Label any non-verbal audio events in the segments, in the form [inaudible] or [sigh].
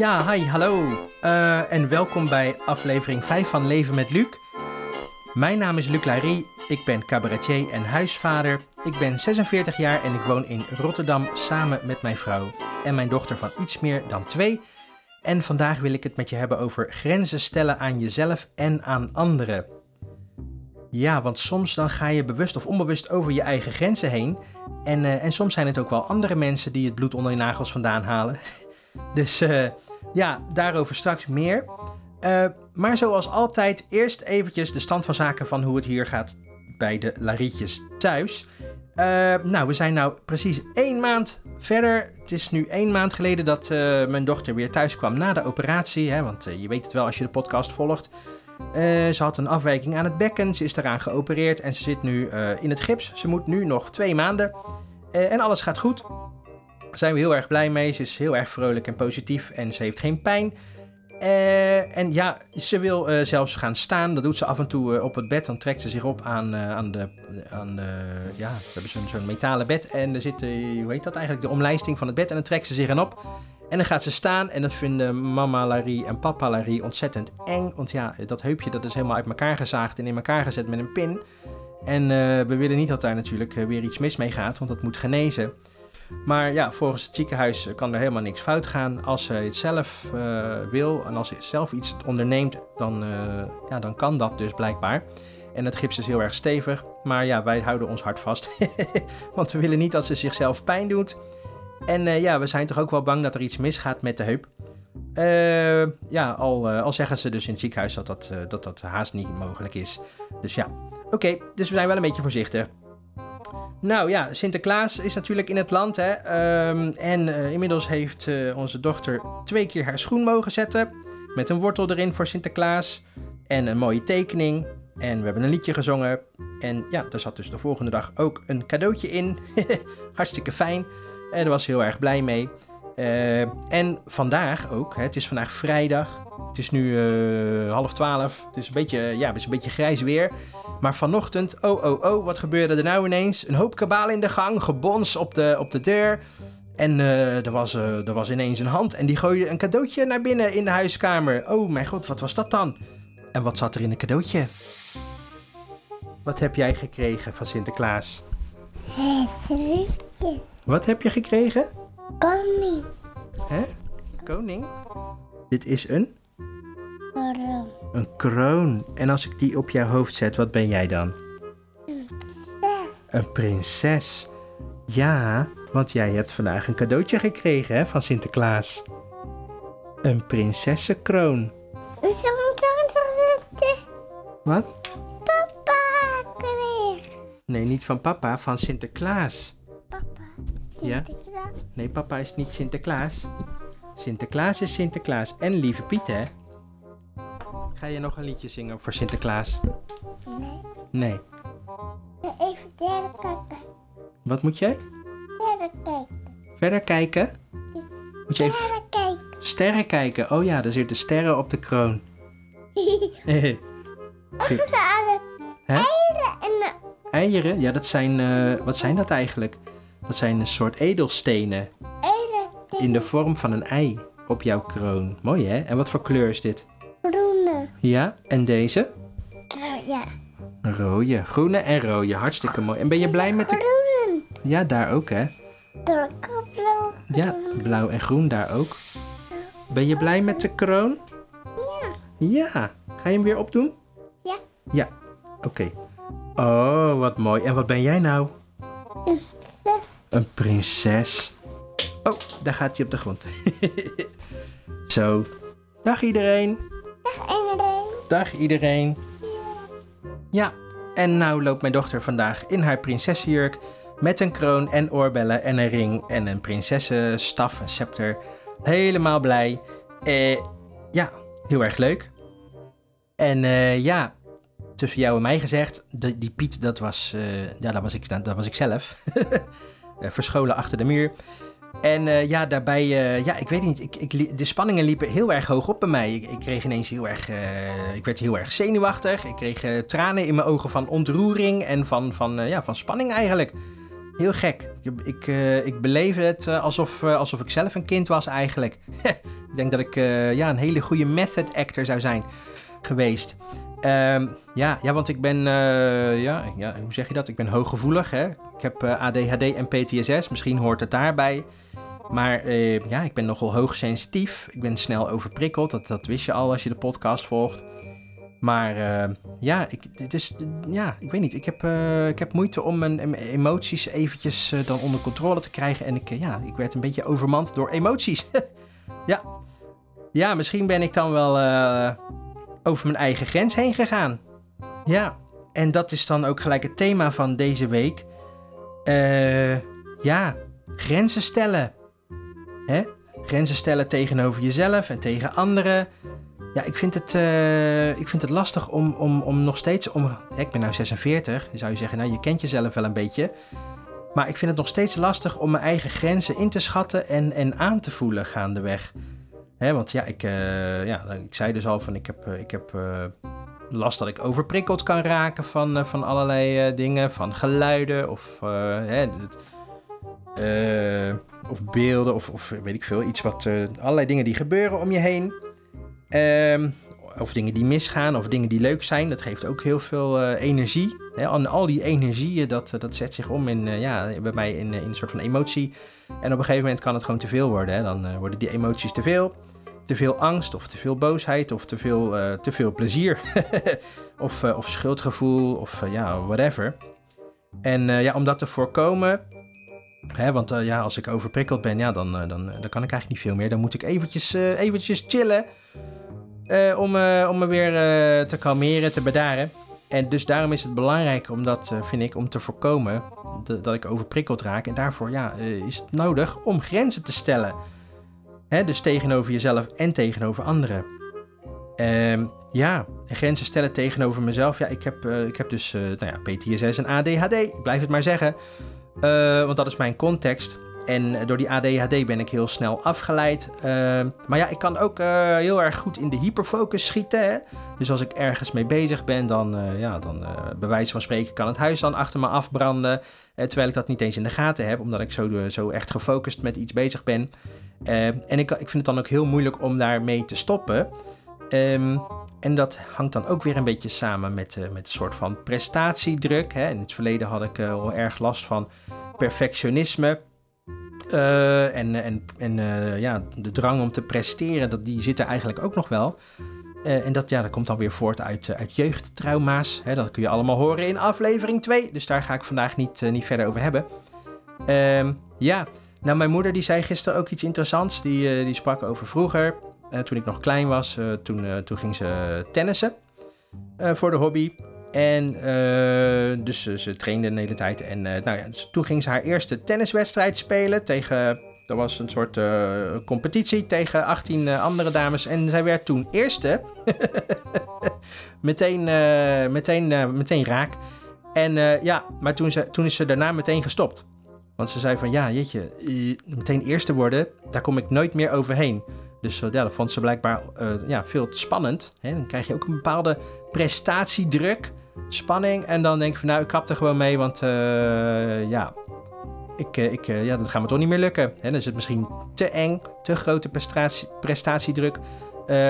Ja, hi, hallo. Eh, en welkom bij aflevering 5 van Leven met Luc. Mijn naam is Luc Larry, ik ben cabaretier en huisvader. Ik ben 46 jaar en ik woon in Rotterdam samen met mijn vrouw en mijn dochter van iets meer dan twee. En vandaag wil ik het met je hebben over grenzen stellen aan jezelf en aan anderen. Ja, want soms dan ga je bewust of onbewust over je eigen grenzen heen. En, eh, en soms zijn het ook wel andere mensen die het bloed onder je nagels vandaan halen. [laughs] Dus eh, ja, daarover straks meer. Uh, maar zoals altijd, eerst eventjes de stand van zaken van hoe het hier gaat bij de Larietjes thuis. Uh, nou, we zijn nou precies één maand verder. Het is nu één maand geleden dat uh, mijn dochter weer thuis kwam na de operatie. Hè, want je weet het wel als je de podcast volgt. ze had een afwijking aan het bekken. Ze is daaraan geopereerd en ze zit nu in het gips. Ze moet nu nog twee maanden. en alles gaat goed. Daar zijn we heel erg blij mee. Ze is heel erg vrolijk en positief en ze heeft geen pijn. Uh, en ja, ze wil uh, zelfs gaan staan. Dat doet ze af en toe uh, op het bed. Dan trekt ze zich op aan, aan de. Aan de ja, we hebben zo'n metalen bed. En er zit, hoe heet dat eigenlijk? De omlijsting van het bed. En dan trekt ze zich erop. En dan gaat ze staan. En dat vinden mama Larry en papa Larry ontzettend eng. Want ja, dat heupje dat is helemaal uit elkaar gezaagd en in elkaar gezet met een pin. En we willen niet dat daar natuurlijk weer iets mis mee gaat, want dat moet genezen. Maar ja, volgens het ziekenhuis kan er helemaal niks fout gaan. Als ze het zelf uh, wil en als ze zelf iets onderneemt, dan, uh, ja, dan kan dat dus blijkbaar. En het gips is heel erg stevig. Maar ja, wij houden ons hart vast. [laughs] Want we willen niet dat ze zichzelf pijn doet. En ja, we zijn toch ook wel bang dat er iets misgaat met de heup. ja, al, al zeggen ze dus in het ziekenhuis dat dat, dat, dat haast niet mogelijk is. Dus ja, oké. dus we zijn wel een beetje voorzichtig. Nou ja, Sinterklaas is natuurlijk in het land. Hè? Um, en uh, inmiddels heeft uh, onze dochter twee keer haar schoen mogen zetten. Met een wortel erin voor Sinterklaas. En een mooie tekening. En we hebben een liedje gezongen. En ja, daar zat dus de volgende dag ook een cadeautje in. [laughs] Hartstikke fijn. En daar was heel erg blij mee. Uh, en vandaag ook, hè, het is vandaag vrijdag. Het is nu uh, half twaalf. Het is een beetje, ja, het is een beetje grijs weer. Maar vanochtend, oh oh oh, wat gebeurde er nou ineens? Een hoop kabaal in de gang, gebons op de, op de deur. En uh, er, was, er was ineens een hand en die gooide een cadeautje naar binnen in de huiskamer. Oh mijn god, wat was dat dan? En wat zat er in een cadeautje? Wat heb jij gekregen van Sinterklaas? Het Wat heb je gekregen? Koning. Hè? Koning? Dit is een? Kroon. Een kroon. En als ik die op jouw hoofd zet, wat ben jij dan? Een prinses. Een prinses. Ja, want jij hebt vandaag een cadeautje gekregen hè, van Sinterklaas. Een prinsessenkroon. Wat? Papa kreeg. Nee, niet van papa, van Sinterklaas. Papa. Ja? Nee, papa is niet Sinterklaas. Sinterklaas is Sinterklaas. En lieve Piet, hè? Ga je nog een liedje zingen voor Sinterklaas? Nee. Nee. Even verder kijken. Wat moet jij? Verder kijken. Verder kijken? Moet je even Verder kijken. sterren kijken? Oh ja, er zitten sterren op de kroon. [laughs] Eieren en Eieren? Ja, dat zijn... eh, wat zijn dat eigenlijk? Dat zijn een soort edelstenen eieren in de vorm van een ei op jouw kroon. Mooi hè? En wat voor kleur is dit? groene. Ja, en deze? Ja. Rode, groene en rode. Hartstikke mooi. En ben je blij met de... Groen. Ja, daar ook hè? Donkerblauw. Ja, blauw en groen daar ook. Ben je blij met de kroon? Ja. Ja. Ga je hem weer opdoen? Ja. Ja, oké. Oh, wat mooi. En wat ben jij nou? Een prinses. Oh, daar gaat hij op de grond. [laughs] Zo. Dag iedereen. Dag iedereen. Dag iedereen. Ja, en nou loopt mijn dochter vandaag in haar prinsessenjurk met een kroon en oorbellen en een ring en een prinsessenstaf, een scepter. Helemaal blij. Eh, ja, heel erg leuk. En eh, ja, tussen jou en mij gezegd, die Piet, dat was, eh, ja, dat was ik, dat was ik zelf. [laughs] Eh, Verscholen achter de muur. En eh, ja, daarbij, eh, ja, ik weet niet, ik, ik, de spanningen liepen heel erg hoog op bij mij. Ik, ik kreeg ineens heel erg, ik werd heel erg zenuwachtig. Ik kreeg tranen in mijn ogen van ontroering en van, van, ja, van spanning eigenlijk. Heel gek. Ik, ik, ik beleef het alsof, alsof ik zelf een kind was eigenlijk. [laughs] ik denk dat ik ja, een hele goede method actor zou zijn geweest. Ehm, ja, ja, want ik ben, eh, ja, ja, hoe zeg je dat? Ik ben hooggevoelig. Hè? Ik heb eh, ADHD en PTSS. Misschien hoort het daarbij. Maar eh, ja, ik ben nogal hoogsensitief. Ik ben snel overprikkeld. Dat, dat wist je al als je de podcast volgt. Maar eh, ja, ik, dit is, ja, ik weet niet. Ik heb, ik heb moeite om mijn em- emoties eventjes dan onder controle te krijgen. En ik, ja, ik werd een beetje overmand door emoties. [laughs] ja. ja, misschien ben ik dan wel over mijn eigen grens heen gegaan. Ja, en dat is dan ook gelijk het thema van deze week. Eh, ja, grenzen stellen. Hè? Grenzen stellen tegenover jezelf en tegen anderen. Ja, ik vind het, eh, ik vind het lastig om, om, om nog steeds... Om, ik ben nou 46, dan zou je zeggen, nou, je kent jezelf wel een beetje. Maar ik vind het nog steeds lastig om mijn eigen grenzen in te schatten en, en aan te voelen gaandeweg. Want ja ik, eh, ja, ik zei dus al van, ik heb, eh, ik heb eh, last dat ik overprikkeld kan raken van, van allerlei dingen. Van geluiden of, of beelden of, of weet ik veel. Iets wat, allerlei dingen die gebeuren om je heen. Ehm, of dingen die misgaan, of dingen die leuk zijn. Dat geeft ook heel veel energie. Al, die energieën, dat, dat zet zich om in, ja, bij mij in, in een soort van emotie. En op een gegeven moment kan het gewoon te veel worden. Hè. Dan worden die emoties te veel. Te veel angst, of te veel boosheid, of te veel, eh, te veel plezier. [laughs] of, eh, of schuldgevoel, of eh, ja, whatever. En ja, om dat te voorkomen... Hè, want ja, als ik overprikkeld ben, ja, dan, dan, dan kan ik eigenlijk niet veel meer. Dan moet ik eventjes, eventjes chillen. om, om me weer te kalmeren, te bedaren. En dus daarom is het belangrijk, om dat, vind ik, om te voorkomen dat, ik overprikkeld raak. En daarvoor ja, is het nodig om grenzen te stellen. Dus tegenover jezelf en tegenover anderen. Ehm, ja, en grenzen stellen tegenover mezelf. Ja, ik heb, eh, ik heb dus eh, nou ja, PTSS en ADHD. Ik blijf het maar zeggen. Eh, want dat is mijn context. En door die ADHD ben ik heel snel afgeleid. Ehm, maar ja, ik kan ook heel erg goed in de hyperfocus schieten. Hè? Dus als ik ergens mee bezig ben, dan, ja, dan bij wijze van spreken kan het huis dan achter me afbranden. terwijl ik dat niet eens in de gaten heb, omdat ik zo, zo echt gefocust met iets bezig ben. Eh, en ik, ik vind het dan ook heel moeilijk om daarmee te stoppen. Ehm, en dat hangt dan ook weer een beetje samen met, eh, met een soort van prestatiedruk. Hè. In het verleden had ik eh, al erg last van perfectionisme. Eh, en en, en ja, de drang om te presteren, dat, die zit er eigenlijk ook nog wel. En dat, ja, dat komt dan weer voort uit, uit jeugdtrauma's. Hè. Dat kun je allemaal horen in aflevering 2. Dus daar ga ik vandaag niet, niet verder over hebben. Ehm, ja, nou mijn moeder die zei gisteren ook iets interessants. Die, eh, die sprak over vroeger. Eh, toen ik nog klein was, eh, toen, toen ging ze tennissen voor de hobby. En dus ze- trainde de hele tijd. En nou ja, dus toen ging ze haar eerste tenniswedstrijd spelen tegen... Dat was een soort competitie tegen 18 eh, andere dames. En zij werd toen eerste. [laughs] meteen, meteen, meteen raak. En ja, maar toen, ze, toen is ze daarna meteen gestopt. Want ze zei van ja, jeetje, meteen eerste worden, daar kom ik nooit meer overheen. Dus eh, ja, dat vond ze blijkbaar eh, ja, veel spannend. Hè? Dan krijg je ook een bepaalde prestatiedruk, spanning. En dan denk ik van nou, ik kap er gewoon mee, want eh, ja, ik, ik, ja, dat gaat me toch niet meer lukken. Hè? Dan is het misschien te eng, te grote prestatie, prestatiedruk.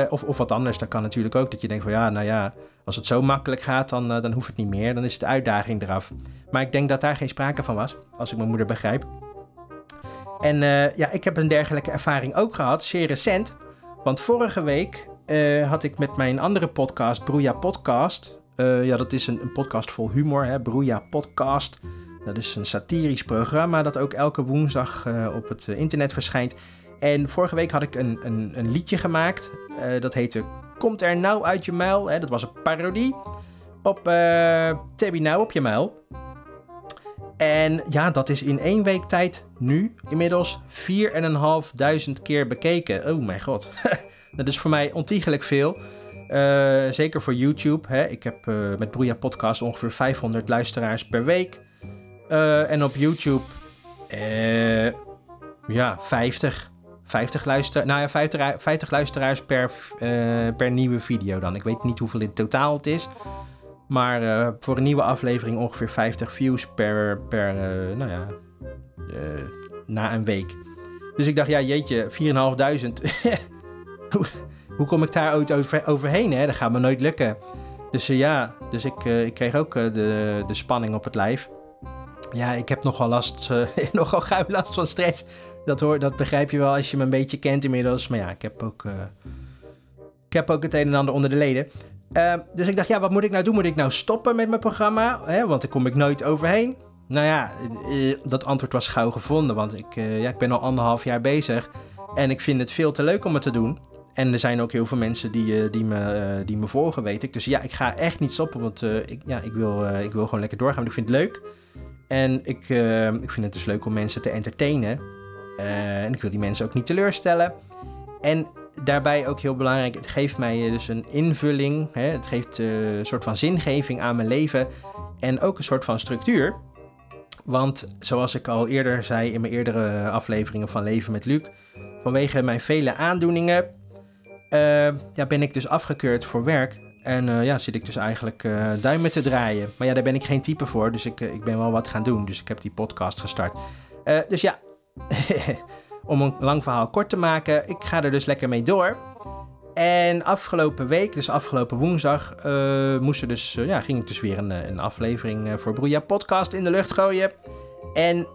Of, of wat anders, dat kan natuurlijk ook. Dat je denkt van ja, nou ja, als het zo makkelijk gaat, dan, eh, dan hoeft het niet meer. Dan is de uitdaging eraf. Maar ik denk dat daar geen sprake van was, als ik mijn moeder begrijp. En eh, ja, ik heb een dergelijke ervaring ook gehad, zeer recent. Want vorige week eh, had ik met mijn andere podcast, Broeia Podcast. ja, dat is een, een podcast vol humor, hè, Broeia Podcast. Dat is een satirisch programma dat ook elke woensdag op het internet verschijnt. En vorige week had ik een, een, een liedje gemaakt. dat heette Komt er nou uit je muil? Hè, dat was een parodie op eh Tabby Nou op je muil. En ja, dat is in één week tijd nu inmiddels 4.500 keer bekeken. Oh mijn god. [laughs] dat is voor mij ontiegelijk veel. Eh, zeker voor YouTube. Hè. Ik heb eh, met Broeia Podcast ongeveer 500 luisteraars per week. En op YouTube, ja, 50. 50, luister, nou ja, 50, ru- 50 luisteraars per, eh, per nieuwe video dan. Ik weet niet hoeveel in totaal het is. Maar eh, voor een nieuwe aflevering ongeveer 50 views per, per, eh, nou ja, na een week. Dus ik dacht, ja, jeetje, 4.500. [laughs] hoe, hoe kom ik daar ooit over, overheen? Hè? Dat gaat me nooit lukken. Dus ja, dus ik, ik kreeg ook de, de spanning op het lijf. Ja, ik heb nogal last, [laughs] nogal gauw last van stress. Dat, hoor, dat begrijp je wel als je me een beetje kent inmiddels. Maar ja, ik heb ook, ik heb ook het een en ander onder de leden. Uh, dus ik dacht, ja, wat moet ik nou doen? Moet ik nou stoppen met mijn programma? Hè, want daar kom ik nooit overheen. Nou ja, uh, dat antwoord was gauw gevonden. Want ik, ja, ik ben al anderhalf jaar bezig. En ik vind het veel te leuk om het te doen. En er zijn ook heel veel mensen die, die, me, die me volgen, weet ik. Dus ja, ik ga echt niet stoppen. Want ik, ja, ik, wil, ik wil gewoon lekker doorgaan. Want ik vind het leuk. En ik, ik vind het dus leuk om mensen te entertainen. en ik wil die mensen ook niet teleurstellen. En daarbij ook heel belangrijk, het geeft mij dus een invulling. Hè? Het geeft uh, een soort van zingeving aan mijn leven en ook een soort van structuur. Want zoals ik al eerder zei in mijn eerdere afleveringen van Leven met Luc, vanwege mijn vele aandoeningen ja, ben ik dus afgekeurd voor werk. En uh, ja, zit ik dus eigenlijk duimen te draaien. Maar ja, daar ben ik geen type voor, dus ik, ik ben wel wat gaan doen. Dus ik heb die podcast gestart. dus ja, [laughs] om een lang verhaal kort te maken, ik ga er dus lekker mee door. En afgelopen week, dus afgelopen woensdag, uh, moest dus, uh, ja, ging ik dus weer een, een aflevering uh, voor Broeia Podcast in de lucht gooien. En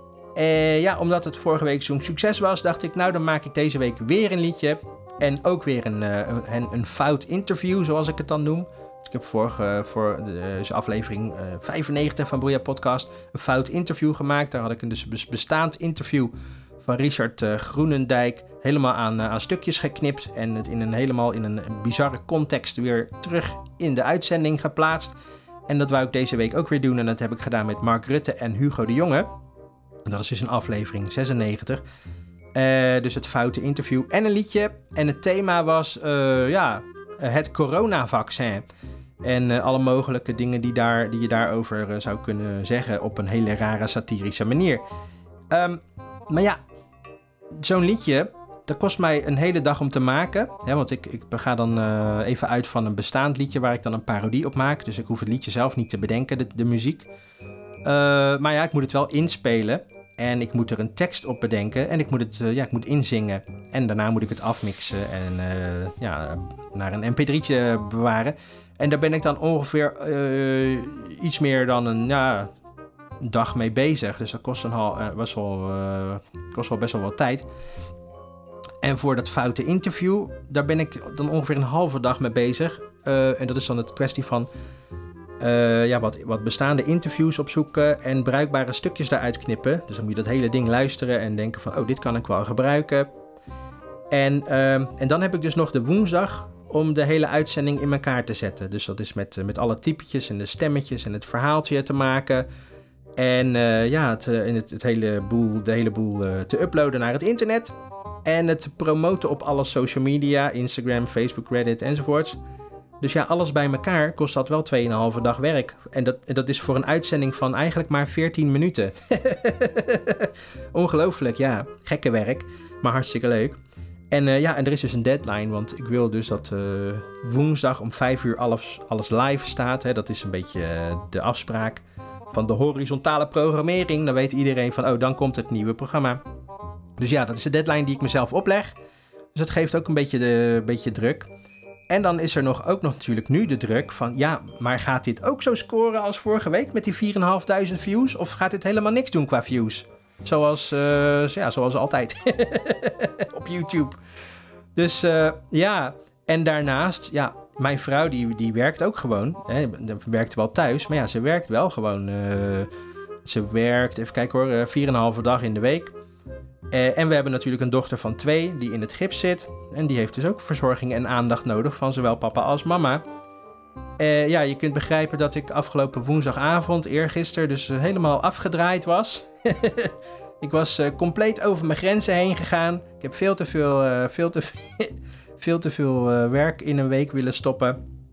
ja, omdat het vorige week zo'n succes was, dacht ik, nou dan maak ik deze week weer een liedje. En ook weer een, een, een fout interview, zoals ik het dan noem. Ik heb vorige, voor de aflevering 95 van Broeia Podcast een fout interview gemaakt. Daar had ik een dus bestaand interview van Richard uh, Groenendijk helemaal aan, aan stukjes geknipt en het in een helemaal in een bizarre context weer terug in de uitzending geplaatst. En dat wou ik deze week ook weer doen en dat heb ik gedaan met Mark Rutte en Hugo de Jonge. Dat is dus een aflevering 96. Uh, dus het foute interview en een liedje. En het thema was ja, het coronavaccin. En alle mogelijke dingen die, daar, die je daarover zou kunnen zeggen op een hele rare satirische manier. Um, maar ja, zo'n liedje, dat kost mij een hele dag om te maken. Want ik, ik ga dan even uit van een bestaand liedje waar ik dan een parodie op maak. Dus ik hoef het liedje zelf niet te bedenken, de, de muziek. Maar ja, ik moet het wel inspelen. En ik moet er een tekst op bedenken. En ik moet het uh, ja, ik moet inzingen. En daarna moet ik het afmixen en ja, naar een mp3'tje bewaren. En daar ben ik dan ongeveer iets meer dan een, ja, dag mee bezig. Dus dat kost, een hal, uh, best, wel, kost wel best wel wat tijd. En voor dat foute interview, daar ben ik dan ongeveer een halve dag mee bezig. En dat is dan het kwestie van ja, wat, wat bestaande interviews opzoeken en bruikbare stukjes daaruit knippen. Dus dan moet je dat hele ding luisteren en denken van, oh, dit kan ik wel gebruiken. En, en dan heb ik dus nog de woensdag om de hele uitzending in elkaar te zetten. Dus dat is met, met alle typetjes en de stemmetjes en het verhaaltje te maken. En uh, ja, het, eh, het, hele boel, de hele boel te uploaden naar het internet. En het promoten op alle social media, Instagram, Facebook, Reddit enzovoorts. Dus ja, alles bij elkaar kost dat wel 2,5 dag werk. En dat, dat is voor een uitzending van eigenlijk maar 14 minuten. [laughs] Ongelooflijk, ja. Gekke werk, maar hartstikke leuk. En uh, ja, en er is dus een deadline, want ik wil dus dat uh, woensdag om 5 uur alles, alles live staat. Hè. Dat is een beetje uh, de afspraak van de horizontale programmering. Dan weet iedereen van, oh, dan komt het nieuwe programma. Dus ja, dat is de deadline die ik mezelf opleg. Dus dat geeft ook een beetje, de, beetje druk. En dan is er nog, ook nog natuurlijk nu de druk van, ja, maar gaat dit ook zo scoren als vorige week met die 4.500 views? Of gaat dit helemaal niks doen qua views? Zoals, uh, ja, zoals altijd [laughs] op YouTube. Dus uh, ja, en daarnaast, ja, mijn vrouw die, die werkt ook gewoon. Hè, werkt wel thuis, maar ja, ze werkt wel gewoon. Uh, ze werkt, even kijken hoor, uh, 4,5 dag in de week. Uh, en we hebben natuurlijk een dochter van twee die in het gips zit. En die heeft dus ook verzorging en aandacht nodig van zowel papa als mama. Uh, ja, je kunt begrijpen dat ik afgelopen woensdagavond, eergisteren, dus helemaal afgedraaid was. [laughs] ik was compleet over mijn grenzen heen gegaan. Ik heb veel te veel, veel te veel [laughs] veel te veel werk in een week willen stoppen.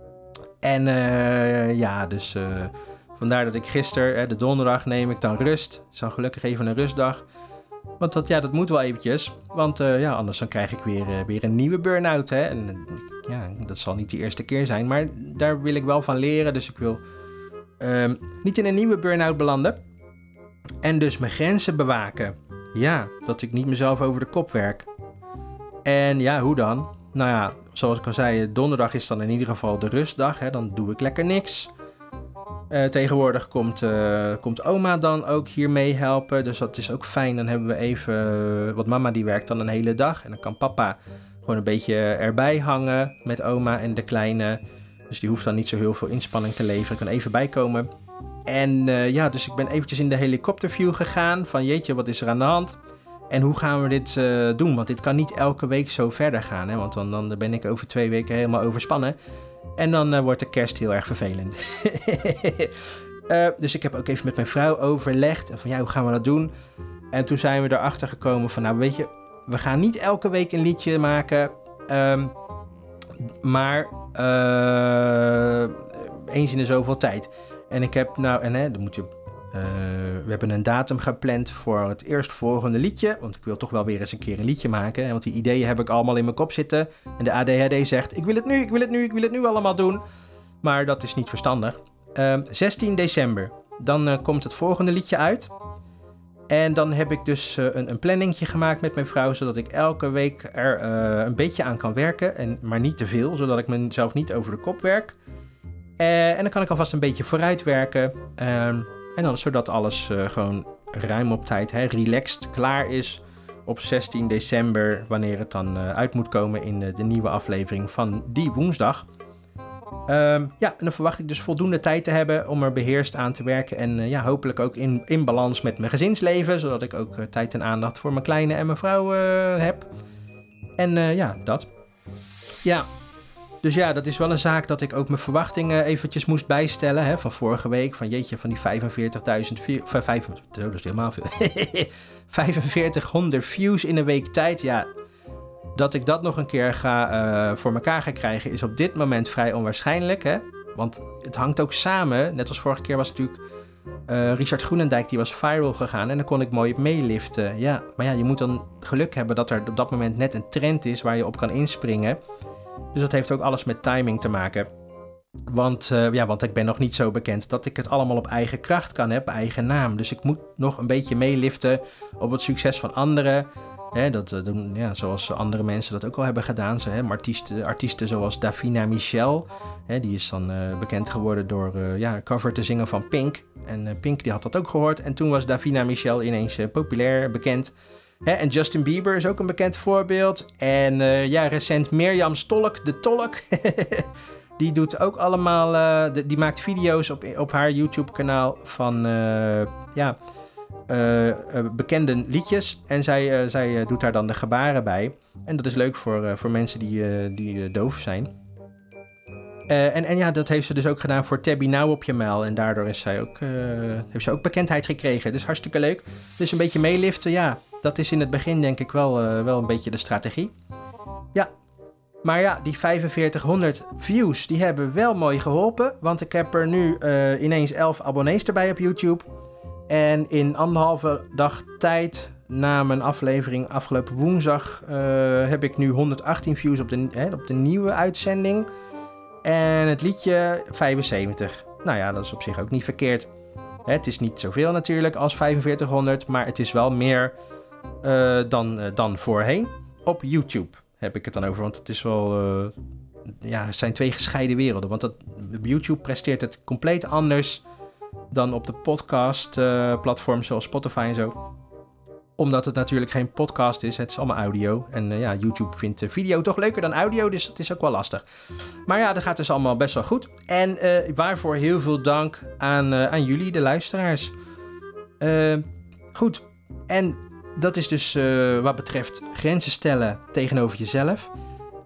En ja, dus vandaar dat ik gisteren, de donderdag, neem ik dan rust. Het is dan gelukkig even een rustdag. Want dat, ja, dat moet wel eventjes. Want ja, anders dan krijg ik weer, weer een nieuwe burn-out. Hè? En ja, dat zal niet de eerste keer zijn. Maar daar wil ik wel van leren. Dus ik wil ehm, niet in een nieuwe burn-out belanden. En dus mijn grenzen bewaken. ja, dat ik niet mezelf over de kop werk. En ja, hoe dan? Nou ja, zoals ik al zei, donderdag is dan in ieder geval de rustdag. Hè? Dan doe ik lekker niks. Eh, tegenwoordig komt, eh, komt oma dan ook hier mee helpen. Dus dat is ook fijn. Dan hebben we even. eh, want mama die werkt dan een hele dag. En dan kan papa gewoon een beetje erbij hangen met oma en de kleine. Dus die hoeft dan niet zo heel veel inspanning te leveren. Kan even bijkomen. En ja, dus ik ben eventjes in de helikopterview gegaan. Van jeetje, wat is er aan de hand? En hoe gaan we dit doen? Want dit kan niet elke week zo verder gaan. Hè? Want dan, dan ben ik over twee weken helemaal overspannen. En dan eh, wordt de kerst heel erg vervelend. [laughs] Eh, dus ik heb ook even met mijn vrouw overlegd. Van ja, hoe gaan we dat doen? En toen zijn we erachter gekomen van nou weet je, we gaan niet elke week een liedje maken. ehm, maar eh, eens in de zoveel tijd. En ik heb nou, en hè, dan moet je. Eh, we hebben een datum gepland voor het eerstvolgende liedje. Want ik wil toch wel weer eens een keer een liedje maken. Want die ideeën heb ik allemaal in mijn kop zitten. En de ADHD zegt: Ik wil het nu, ik wil het nu, ik wil het nu allemaal doen. Maar dat is niet verstandig. Ehm, 16 december. Dan eh, komt het volgende liedje uit. En dan heb ik dus eh, een, een gemaakt met mijn vrouw, zodat ik elke week er een beetje aan kan werken, en, maar niet te veel, zodat ik mezelf niet over de kop werk. En dan kan ik alvast een beetje vooruit werken, ehm, en dan zodat alles eh, gewoon ruim op tijd, hè, relaxed, klaar is op 16 december, wanneer het dan eh, uit moet komen in de, de nieuwe aflevering van die woensdag. Ehm, ja, en dan verwacht ik dus voldoende tijd te hebben om er beheerst aan te werken. En eh, ja, hopelijk ook in, in balans met mijn gezinsleven. Zodat ik ook eh, tijd en aandacht voor mijn kleine en mijn vrouw eh, heb. En eh, ja, dat. Ja, dus ja, dat is wel een zaak dat ik ook mijn verwachtingen eventjes moest bijstellen. Hè, van vorige week. Van jeetje, van die 45.000 views. Van vijf, zo, dat is helemaal veel. [laughs] 4500 views in een week tijd. Ja, dat ik dat nog een keer ga, eh, voor elkaar ga krijgen is op dit moment vrij onwaarschijnlijk. Hè? Want het hangt ook samen. Net als vorige keer was natuurlijk eh, Richard Groenendijk, die was viral gegaan. En dan kon ik mooi meeliften. Ja, maar ja, je moet dan geluk hebben dat er op dat moment net een trend is waar je op kan inspringen. Dus dat heeft ook alles met timing te maken. Want, eh, ja, want ik ben nog niet zo bekend dat ik het allemaal op eigen kracht kan, op eigen naam. Dus ik moet nog een beetje meeliften op het succes van anderen. Hè, dat eh, doen, ja, zoals andere mensen dat ook al hebben gedaan. Zo, hè, artiesten, artiesten zoals Davina Michel. Hè, die is dan eh, bekend geworden door eh, ja, cover te zingen van Pink. En eh, Pink die had dat ook gehoord. En toen was Davina Michel ineens eh, populair, bekend. En Justin Bieber is ook een bekend voorbeeld. En eh, ja, recent Mirjam Stolk, de tolk. [laughs] die doet ook allemaal... eh, die maakt video's op, op haar YouTube-kanaal van... eh, ja, bekende liedjes. En zij, zij doet daar dan de gebaren bij. En dat is leuk voor, voor mensen die, die doof zijn. En, en ja, dat heeft ze dus ook gedaan voor Tabby Now op je mail. En daardoor is zij ook, heeft ze ook bekendheid gekregen. Dus hartstikke leuk. Dus een beetje meeliften, ja. Dat is in het begin denk ik wel, eh, wel een beetje de strategie. Ja. Maar ja, die 4500 views, die hebben wel mooi geholpen. Want ik heb er nu eh, ineens 11 abonnees erbij op YouTube. En in anderhalve dag tijd na mijn aflevering afgelopen woensdag eh, heb ik nu 118 views op de, hè, op de nieuwe uitzending. En het liedje 75. Nou ja, dat is op zich ook niet verkeerd. Het is niet zoveel natuurlijk als 4500, maar het is wel meer eh, dan, eh, dan voorheen. Op YouTube heb ik het dan over, want het is wel. eh, ja, het zijn twee gescheiden werelden. Want dat, YouTube presteert het compleet anders dan op de podcast-platforms zoals Spotify en zo. Omdat het natuurlijk geen podcast is, het is allemaal audio. En ja, YouTube vindt video toch leuker dan audio, dus dat is ook wel lastig. Maar ja, dat gaat dus allemaal best wel goed. En waarvoor heel veel dank aan, aan jullie, de luisteraars. Goed, en dat is dus eh, wat betreft grenzen stellen tegenover jezelf.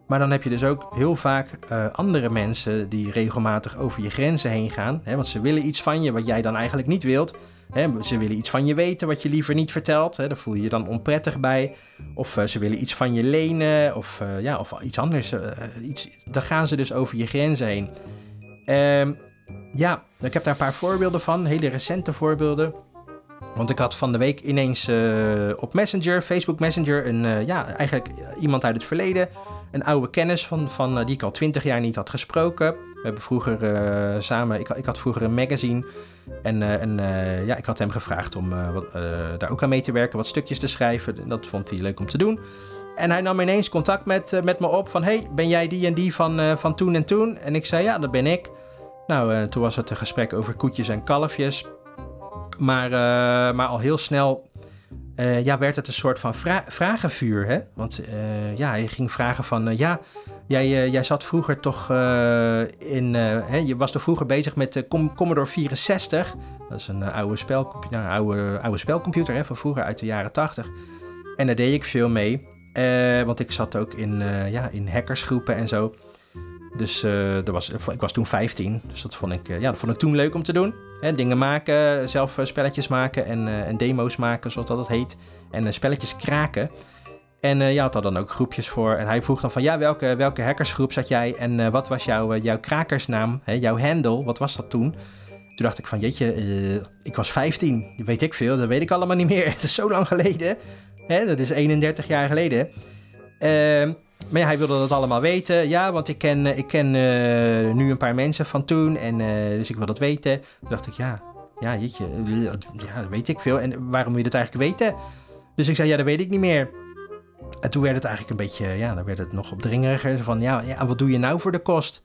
Maar dan heb je dus ook heel vaak eh, andere mensen die regelmatig over je grenzen heen gaan. Hè, want ze willen iets van je wat jij dan eigenlijk niet wilt. Hè, ze willen iets van je weten wat je liever niet vertelt. Hè, daar voel je je dan onprettig bij. Of eh, ze willen iets van je lenen. Of, ja, of iets anders. iets, dan gaan ze dus over je grenzen heen. Ehm, ja, ik heb daar een paar voorbeelden van. Hele recente voorbeelden. Want ik had van de week ineens eh, op Messenger, Facebook Messenger, een, eh, ja, eigenlijk iemand uit het verleden. Een oude kennis van, van, eh, die ik al twintig jaar niet had gesproken. We hebben vroeger samen... Ik, ik had vroeger een magazine. En, en ja, ik had hem gevraagd om daar ook aan mee te werken. Wat stukjes te schrijven. En Dat vond hij leuk om te doen. En hij nam ineens contact met, met me op van... hey, ben jij die en die van, van toen en toen? En ik zei, ja, dat ben ik. Nou, toen was het een gesprek over koetjes en kalfjes. Maar, eh, maar al heel snel eh, ja, werd het een soort van vra- vragenvuur. Hè? Want eh, ja, je ging vragen van... ja, jij, jij zat vroeger toch in... hè, je was toch vroeger bezig met de Com- Commodore 64. Dat is een oude, spelcompu- nou, oude, oude spelcomputer hè, van vroeger uit de jaren 80. En daar deed ik veel mee. Want ik zat ook in, ja, in hackersgroepen en zo. Dus dat was, ik was toen 15. Dus dat vond ik, ja, dat vond ik toen leuk om te doen. Dingen maken, zelf eh, spelletjes maken en, eh, en demo's maken, zoals dat het heet. En eh, spelletjes kraken. En je had daar dan ook groepjes voor. En hij vroeg dan van, ja, welke, welke hackersgroep zat jij? En wat was jouw, jouw krakersnaam, hè, jouw handle? Wat was dat toen? Toen dacht ik van, jeetje, ik was 15. Dat weet ik veel, dat weet ik allemaal niet meer. [laughs] Het is zo lang geleden. Hè, dat is 31 jaar geleden. Ehm, maar hij wilde dat allemaal weten. Ja, want ik ken, ik ken eh, nu een paar mensen van toen. En, eh, dus ik wil dat weten. Toen dacht ik, ja, ja, jeetje, ja, dat weet ik veel. En waarom wil je dat eigenlijk weten? Dus ik zei, ja, dat weet ik niet meer. En toen werd het eigenlijk een beetje, ja, dan werd het nog opdringeriger. Van, ja, ja wat doe je nou voor de kost?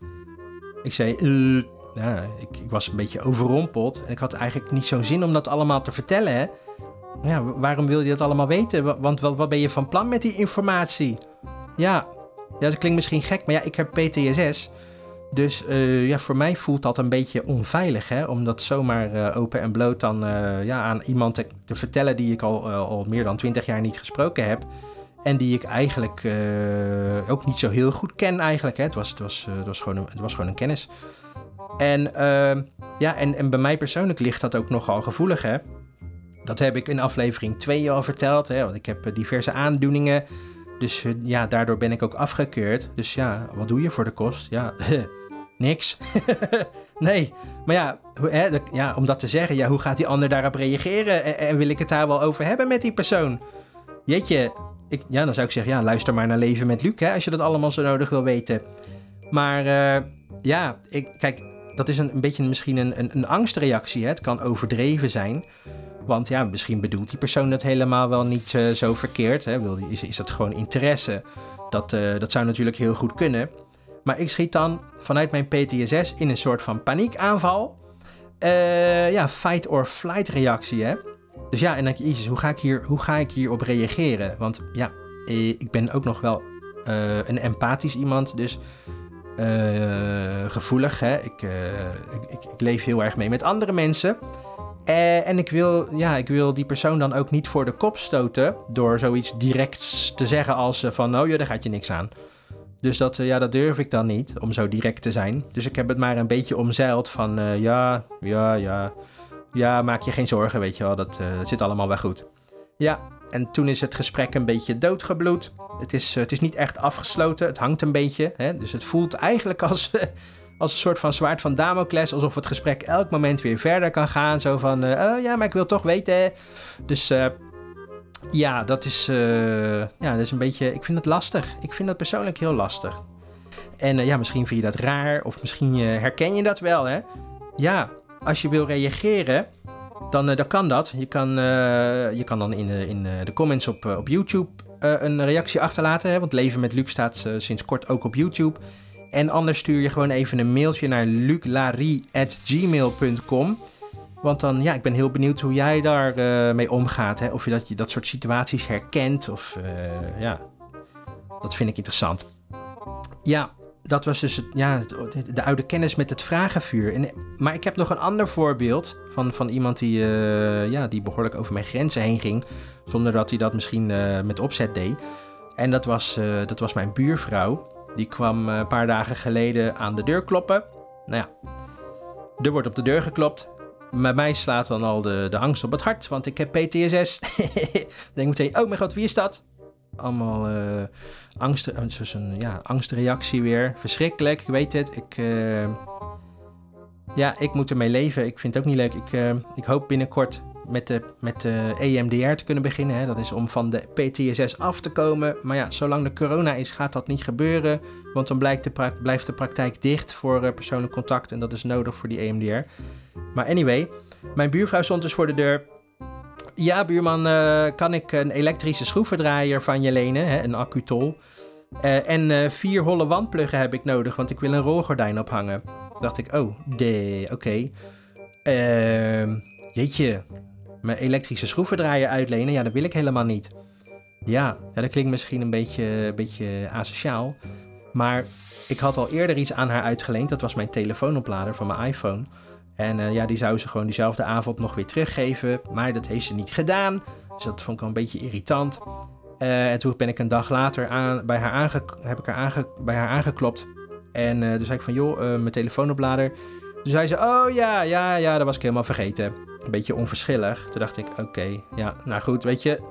Ik zei, ja, ik, ik was een beetje overrompeld. En ik had eigenlijk niet zo'n zin om dat allemaal te vertellen. Ja, waarom wil je dat allemaal weten? Wa- Want wat, wat ben je van plan met die informatie? Ja, ja, dat klinkt misschien gek, maar ja, ik heb PTSS. Dus eh, ja, voor mij voelt dat een beetje onveilig, hè? Om dat zomaar eh, open en bloot dan eh, ja, aan iemand te, te vertellen die ik al, al meer dan twintig jaar niet gesproken heb. En die ik eigenlijk ook niet zo heel goed ken eigenlijk. Hè? Het, was, het, was, het, was gewoon een, het was gewoon een kennis. En, ehm, ja, en, en bij mij persoonlijk ligt dat ook nogal gevoelig, hè? Dat heb ik in aflevering 2 al verteld, hè? Want ik heb diverse aandoeningen. Dus eh, ja, daardoor ben ik ook afgekeurd. Dus ja, wat doe je voor de kost? Ja, [laughs] niks. [laughs] nee, maar ja, hè, ja, om dat te zeggen, ja, hoe gaat die ander daarop reageren? En, en wil ik het daar wel over hebben met die persoon? Jeetje, ik, ja, dan zou ik zeggen, ja, luister maar naar Leven met Luc, hè, als je dat allemaal zo nodig wil weten. Maar eh, ja, ik, kijk, dat is een, een beetje misschien een, een, een angstreactie. Hè? Het kan overdreven zijn. Want ja, misschien bedoelt die persoon dat helemaal wel niet eh, zo verkeerd. Hè? Is, is dat gewoon interesse? Dat, eh, dat zou natuurlijk heel goed kunnen. Maar ik schiet dan vanuit mijn PTSS in een soort van paniekaanval. Eh, ja, fight or flight reactie. Dus ja, en dan denk je, jezus, hoe ga ik, hier, hoe ga ik hierop reageren? Want ja, ik ben ook nog wel een empathisch iemand, dus gevoelig, hè. Ik, ik, ik, ik leef heel erg mee met andere mensen. Eh, en ik wil, ja, ik wil die persoon dan ook niet voor de kop stoten door zoiets directs te zeggen als eh, van, oh ja, daar gaat je niks aan. Dus dat, eh, ja, dat durf ik dan niet, om zo direct te zijn. Dus ik heb het maar een beetje omzeild van, ja, ja, ja, ja, maak je geen zorgen, weet je wel, dat, zit allemaal wel goed. Ja, en toen is het gesprek een beetje doodgebloed. Het is, het is niet echt afgesloten, het hangt een beetje. Hè? Dus het voelt eigenlijk als, [laughs] als een soort van zwaard van Damocles, alsof het gesprek elk moment weer verder kan gaan. Zo van, eh, oh ja, maar ik wil toch weten. Dus eh, ja, dat is, eh, ja, dat is een beetje, ik vind het lastig. Ik vind dat persoonlijk heel lastig. En ja, misschien vind je dat raar, of misschien herken je dat wel, hè? Ja, als je wil reageren, dan, dan kan dat. Je kan, je kan dan in, de- in de comments op, op YouTube een reactie achterlaten. Hè? Want Leven met Luc staat sinds kort ook op YouTube. En anders stuur je gewoon even een mailtje naar luclarie.gmail.com. Want dan, ja, ik ben heel benieuwd hoe jij daar eh, mee omgaat. Hè? Of je dat, je dat soort situaties herkent. Of eh, ja, dat vind ik interessant. Ja, dat was dus het, ja, de oude kennis met het vragenvuur. En, maar ik heb nog een ander voorbeeld van, van iemand die, eh, ja, die behoorlijk over mijn grenzen heen ging. Zonder dat hij dat misschien met opzet deed. En dat was, dat was mijn buurvrouw. Die kwam eh, een paar dagen geleden aan de deur kloppen. Nou ja, er wordt op de deur geklopt. Bij mij slaat dan al de, de angst op het hart, want ik heb PTSS. [laughs] Denk meteen, oh mijn god, wie is dat? Allemaal eh angst, eh, een ja, angstreactie weer. Verschrikkelijk, ik weet het. Ik, eh, ja, ik moet ermee leven. Ik vind het ook niet leuk. Ik, eh, ik hoop binnenkort met de, met de EMDR te kunnen beginnen. Hè. Dat is om van de PTSS af te komen. Maar ja, zolang de corona is, gaat dat niet gebeuren. Want dan blijkt de blijft de praktijk dicht voor eh, persoonlijk contact. En dat is nodig voor die EMDR. Maar anyway, mijn buurvrouw stond dus voor de deur. Ja, buurman, eh, kan ik een elektrische schroevendraaier van je lenen? Hè, een accutol. Eh, en vier holle wandpluggen heb ik nodig, want ik wil een rolgordijn ophangen. Dacht ik, oh, de, oké. Ehm, jeetje, mijn elektrische schroevendraaier uitlenen, ja, dat wil ik helemaal niet. Ja, ja dat klinkt misschien een beetje, een beetje asociaal. Maar ik had al eerder iets aan haar uitgeleend. Dat was mijn telefoonoplader van mijn iPhone. En eh, ja, die zou ze gewoon diezelfde avond nog weer teruggeven. Maar dat heeft ze niet gedaan. Dus dat vond ik wel een beetje irritant. Eh, en toen ben ik een dag later aan, bij, haar aange, heb ik haar aange, bij haar aangeklopt. En eh, toen zei ik van, joh, mijn telefoonoplader. Toen zei ze, oh ja, ja, ja, dat was ik helemaal vergeten. Een beetje onverschillig. Toen dacht ik, oké, ja, nou goed, weet je,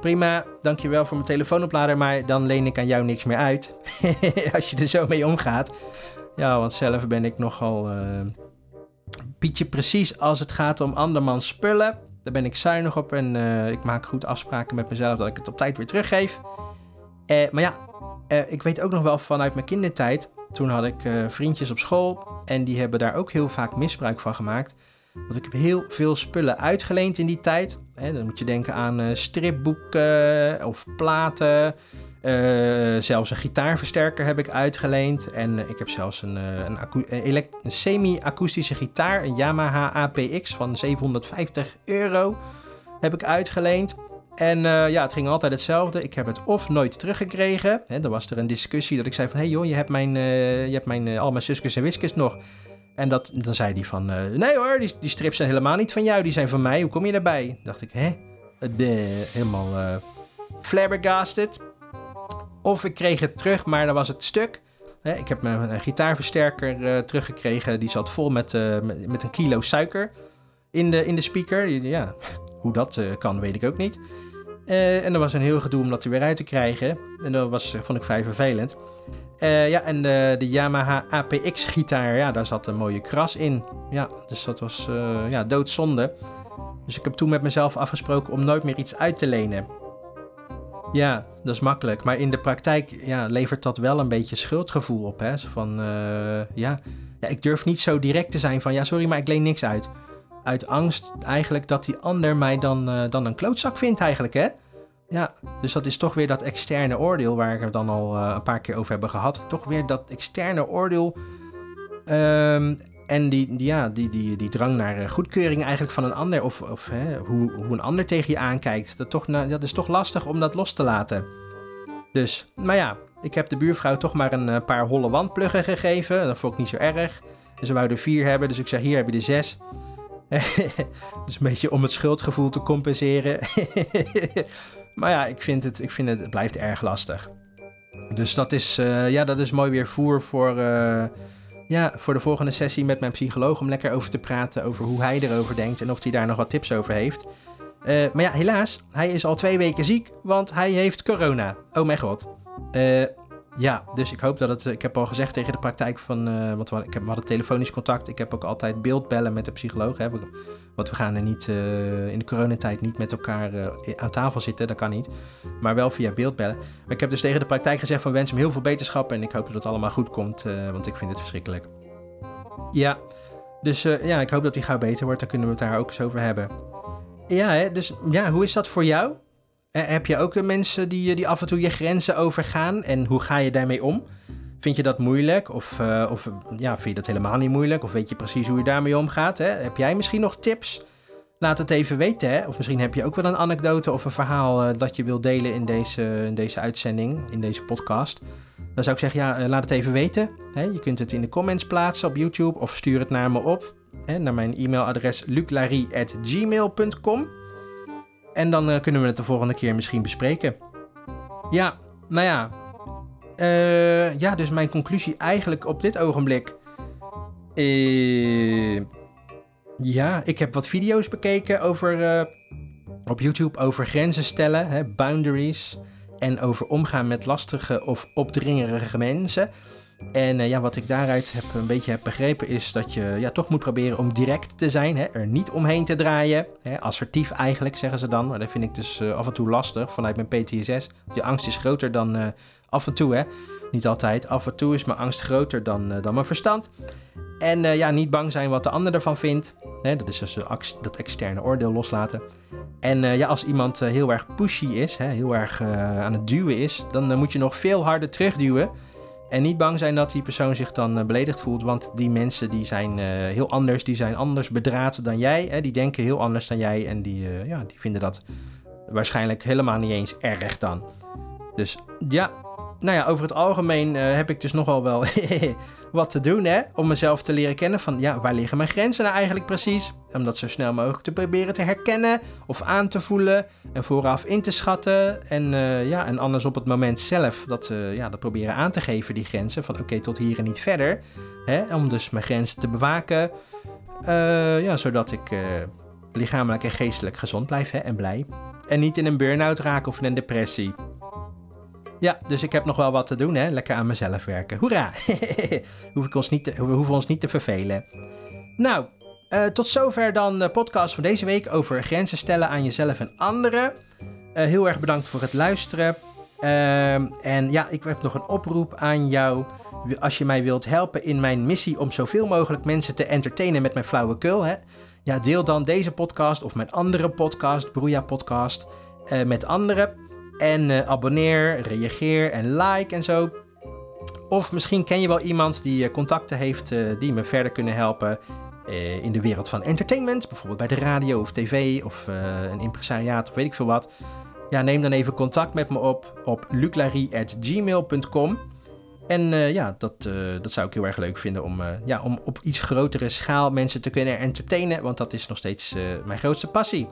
prima, dankjewel voor mijn telefoonoplader, maar dan leen ik aan jou niks meer uit. [laughs] Als je er zo mee omgaat. Ja, want zelf ben ik nogal eh Pietje precies als het gaat om andermans spullen. Daar ben ik zuinig op en eh, ik maak goed afspraken met mezelf dat ik het op tijd weer teruggeef. Eh, maar ja, ik weet ook nog wel vanuit mijn kindertijd. Toen had ik vriendjes op school en die hebben daar ook heel vaak misbruik van gemaakt. Want ik heb heel veel spullen uitgeleend in die tijd. Dan moet je denken aan eh, stripboeken of platen. Eh, zelfs een gitaarversterker heb ik uitgeleend. En eh, ik heb zelfs een, eh, een, een semi-akoestische gitaar, een Yamaha APX van 750 euro, heb ik uitgeleend. En eh, ja, het ging altijd hetzelfde. Ik heb het of nooit teruggekregen. Dan was er een discussie dat ik zei van... hé hey joh, je hebt, mijn, eh, je hebt mijn, eh, al mijn suskus en wiskus nog. En dat, dan zei hij van... eh, nee hoor, die, die strips zijn helemaal niet van jou. Die zijn van mij. Hoe kom je daarbij? dacht ik, hè? De, helemaal eh flabbergasted. Of ik kreeg het terug, maar dan was het stuk. Hè, ik heb mijn gitaarversterker eh, teruggekregen. Die zat vol met, eh, met, met een kilo suiker in de, in de speaker. Ja, hoe dat eh, kan, weet ik ook niet. Eh, en er was een heel gedoe om dat er weer uit te krijgen. En dat was, eh, vond ik vrij vervelend. Eh, ja, en de, de Yamaha APX-gitaar, ja, daar zat een mooie kras in. Ja, dus dat was eh, ja, doodzonde. Dus ik heb toen met mezelf afgesproken om nooit meer iets uit te lenen. Ja, dat is makkelijk. Maar in de praktijk ja, levert dat wel een beetje schuldgevoel op. Hè? Van, ja, ja, ik durf niet zo direct te zijn van... ja, sorry, maar ik leen niks uit. Uit angst eigenlijk dat die ander mij dan, eh, dan een klootzak vindt eigenlijk, hè? Ja, dus dat is toch weer dat externe oordeel... waar het dan al eh, een paar keer over hebben gehad. Toch weer dat externe oordeel... Ehm, en die, die, ja, die, die, die drang naar eh, goedkeuring eigenlijk van een ander... of, of hè, hoe, hoe een ander tegen je aankijkt... Dat, toch, dat is toch lastig om dat los te laten. Dus, maar ja, ik heb de buurvrouw toch maar een paar holle wandpluggen gegeven. Dat vond ik niet zo erg. En ze wou er vier hebben, dus ik zeg hier heb je er zes. [laughs] dus een beetje om het schuldgevoel te compenseren. [laughs] maar ja, ik vind het, ik vind het, blijft erg lastig. Dus dat is, eh, ja, dat is mooi weer voer voor, eh, ja, voor de volgende sessie met mijn psycholoog. Om lekker over te praten over hoe hij erover denkt en of hij daar nog wat tips over heeft. Eh, maar ja, helaas, hij is al twee weken ziek, want hij heeft corona. Oh mijn god. Eh, ja, dus ik hoop dat het... Ik heb al gezegd tegen de praktijk van... eh, want we, ik heb, we hadden telefonisch contact. Ik heb ook altijd beeldbellen met de psycholoog. Hè, want we gaan er niet eh, in de coronatijd niet met elkaar eh, aan tafel zitten. Dat kan niet. Maar wel via beeldbellen. Maar ik heb dus tegen de praktijk gezegd van wens hem heel veel beterschap. En ik hoop dat het allemaal goed komt. eh, want ik vind het verschrikkelijk. Ja, dus eh, ja, ik hoop dat hij gauw beter wordt. Dan kunnen we het daar ook eens over hebben. Ja, hè, dus ja, hoe is dat voor jou? Eh, heb je ook eh, mensen die, die af en toe je grenzen overgaan? En hoe ga je daarmee om? Vind je dat moeilijk? Of, eh, of eh, ja, vind je dat helemaal niet moeilijk? Of weet je precies hoe je daarmee omgaat? Hè? Heb jij misschien nog tips? Laat het even weten. Hè? Of misschien heb je ook wel een anekdote of een verhaal eh, dat je wilt delen in deze, in deze uitzending, in deze podcast. Dan zou ik zeggen, ja, eh, laat het even weten. Hè? Je kunt het in de comments plaatsen op YouTube of stuur het naar me op. Hè? Naar mijn e-mailadres luclarie.gmail.com. En dan eh, kunnen we het de volgende keer misschien bespreken. Ja, nou ja. Eh, ja, dus mijn conclusie eigenlijk op dit ogenblik. Eh, ja, ik heb wat video's bekeken over, eh, op YouTube over grenzen stellen, hè, boundaries. En over omgaan met lastige of opdringerige mensen. En eh, ja, wat ik daaruit heb, een beetje heb begrepen is dat je ja, toch moet proberen om direct te zijn. Hè? Er niet omheen te draaien. Hè? Assertief eigenlijk, zeggen ze dan. Maar dat vind ik dus eh, af en toe lastig vanuit mijn PTSS. Je angst is groter dan eh, af en toe, hè. Niet altijd. Af en toe is mijn angst groter dan, dan mijn verstand. En ja, niet bang zijn wat de ander ervan vindt. Dat is dus dat externe oordeel loslaten. En ja, als iemand heel erg pushy is, hè? heel erg aan het duwen is, dan moet je nog veel harder terugduwen. En niet bang zijn dat die persoon zich dan uh, beledigd voelt, want die mensen die zijn uh, heel anders, die zijn anders bedraad dan jij. Hè? Die denken heel anders dan jij en die, uh, ja, die vinden dat waarschijnlijk helemaal niet eens erg dan. Dus ja, nou ja, over het algemeen uh, heb ik dus nogal wel [laughs] wat te doen, hè? Om mezelf te leren kennen van, ja, waar liggen mijn grenzen nou eigenlijk precies? Om dat zo snel mogelijk te proberen te herkennen of aan te voelen en vooraf in te schatten. En, uh, ja, en anders op het moment zelf dat, uh, ja, dat proberen aan te geven, die grenzen. Van, oké, tot hier en niet verder. Hè? Om dus mijn grenzen te bewaken. ja, zodat ik lichamelijk en geestelijk gezond blijf hè, en blij. En niet in een burn-out raak of in een depressie. Ja, dus ik heb nog wel wat te doen, hè? Lekker aan mezelf werken. Hoera! [laughs] Hoef ik ons niet te, we hoeven ons niet te vervelen. Nou, uh, tot zover dan de podcast van deze week over grenzen stellen aan jezelf en anderen. Uh, heel erg bedankt voor het luisteren. Uh, en ja, ik heb nog een oproep aan jou. Als je mij wilt helpen in mijn missie om zoveel mogelijk mensen te entertainen met mijn flauwekul, hè? Ja, deel dan deze podcast of mijn andere podcast, Broeia Podcast, uh, met anderen. En uh, abonneer, reageer en like en zo. Of misschien ken je wel iemand die uh, contacten heeft uh, die me verder kunnen helpen in de wereld van entertainment. Bijvoorbeeld bij de radio of tv of een impresariaat of weet ik veel wat. Ja, neem dan even contact met me op op luclarie.gmail.com. En ja, dat, dat zou ik heel erg leuk vinden om, ja, om op iets grotere schaal mensen te kunnen entertainen. Want dat is nog steeds mijn grootste passie.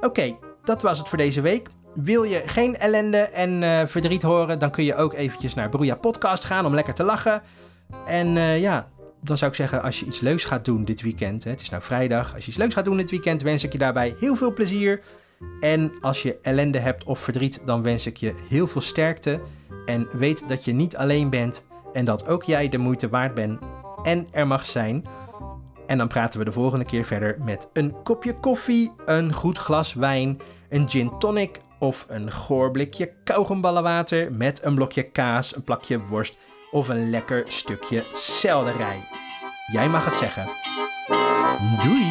Oké, dat was het voor deze week. Wil je geen ellende en uh, verdriet horen, dan kun je ook eventjes naar Broeia Podcast gaan om lekker te lachen. En uh, ja, dan zou ik zeggen, als je iets leuks gaat doen dit weekend, hè, het is nou vrijdag, als je iets leuks gaat doen dit weekend, wens ik je daarbij heel veel plezier. En als je ellende hebt of verdriet, dan wens ik je heel veel sterkte. En weet dat je niet alleen bent en dat ook jij de moeite waard bent en er mag zijn. En dan praten we de volgende keer verder met een kopje koffie, een goed glas wijn, een gin tonic of een goorblikje blikje met een blokje kaas, een plakje worst of een lekker stukje selderij. Jij mag het zeggen. Doei!